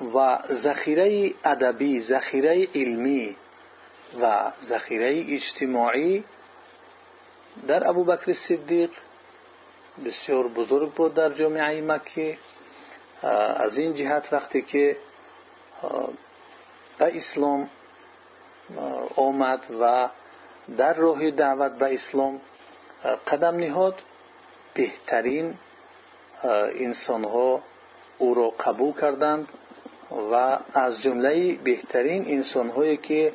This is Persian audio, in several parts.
و ذخیره ادبی ذخیره علمی و ذخیره اجتماعی در ابوبکر صدیق بسیار بزرگ بود در جامعه مکی. از این جهت وقتی که به اسلام آمد و در راه دعوت به اسلام قدم نهاد بهترین انسانها او را قبول کردند. و از جمله بهترین انسانهایی که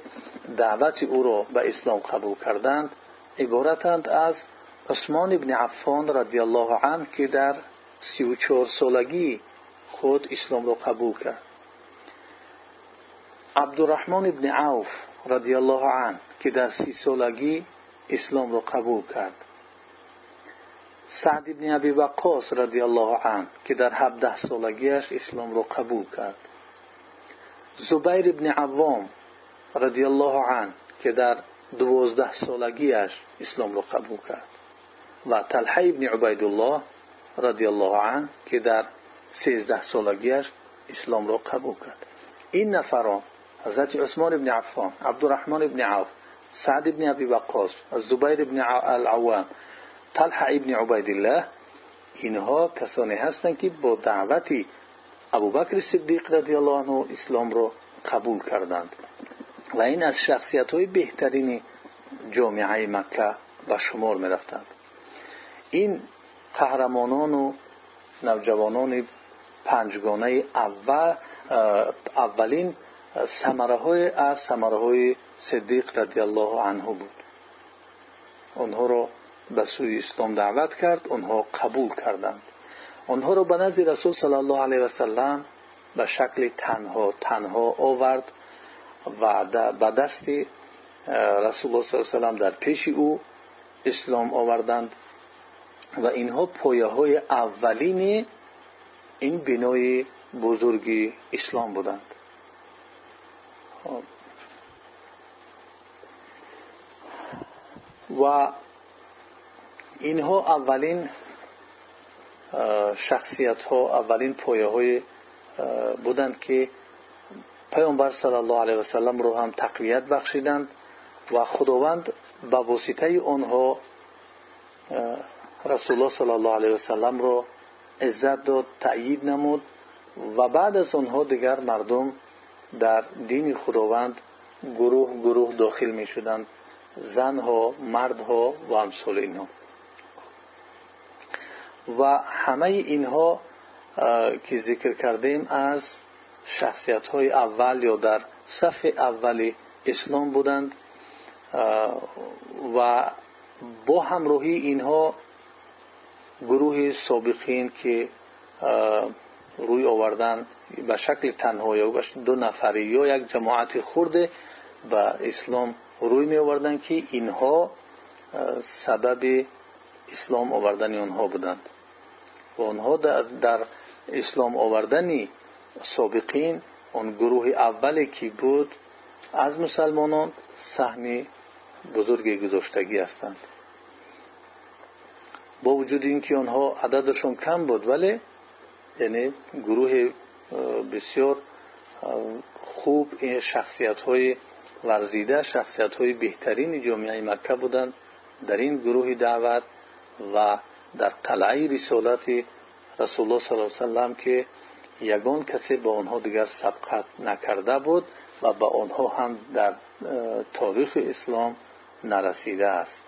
دعوت او را به اسلام قبول کردند عبارتند از عثمان ابن عفان رضی الله عنه که در سی و چهار سالگی خود اسلام را قبول کرد. عبدالرحمن ابن عوف رضی الله عنه که در سی سالگی اسلام را قبول کرد. سعد ابن ابی وقاص رضی الله عنه که در 17 سالگیش اسلام را قبول کرد. زبیر ابن عوام رضی الله عنه که در دوازده سالگیش اسلام را قبول کرد. و طلحه ابن عبیدالله رضی الله عنه که در سیزده سالگیش اسلام را قبول کرد. این نفران حضرت عثمان ابن عفان عبدالرحمن ابن عوف سعد ابن ابی وقاص زبیر ابن العوام طلحه ابن عبیدالله اینها کسانی هستند که با دعوتی ابوبکر صدیق رضی الله عنه اسلام را قبول کردند. و این از شخصیت های بهترین جامعه مکه به شمار می این قهرمانان و نوجوانان پنجگانه اول اولین ثمره های از ثمره های صدیق رضی الله عنه بود. آنها را به سوی اسلام دعوت کرد آنها قبول کردند. آنها را به نزد رسول صلی الله علیه و سلم به شکل تنها تنها آورد و به دست رسول الله صلی الله علیه و سلم در پیش او اسلام آوردند و اینها پایه های اولین این و اینها اولین پایه های بودند که پیامبر صلی الله علیه و سلم رو هم تقویت بخشیدند و خداوند به واسطه آنها رسول الله صلی الله علیه و سلم رو عزت داد تأیید نمود و بعد از آنها دیگر مردم در دین خداوند گروه گروه داخل می شدند زنها مردها و همه اینها که ذکر کردیم از شخصیت های اول یا در صف اول اسلام بودند و با همراهی اینها گروه سابقین که روی آوردن به شکل تنها یا دو نفری یا یک جماعت خورده به اسلام روی می آوردن که اینها سبب اسلام آوردن آنها بودند. و آنها در اسلام آوردن سابقین آن گروه اولی که بود از مسلمانان سهم بزرگ گذاشتگی هستند. با وجود اینکه آنها عددشون کم بود ولی یعنی گروه بسیار خوب این شخصیت ورزیده شخصیت های بهترین جامعه مکه بودند. در این گروه دعوت و در قلعه رسالت رسول الله صلی الله علیه وسلم که یگان کسی با آنها دیگر سبقت نکرده بود و به آنها هم در تاریخ اسلام نرسیده است.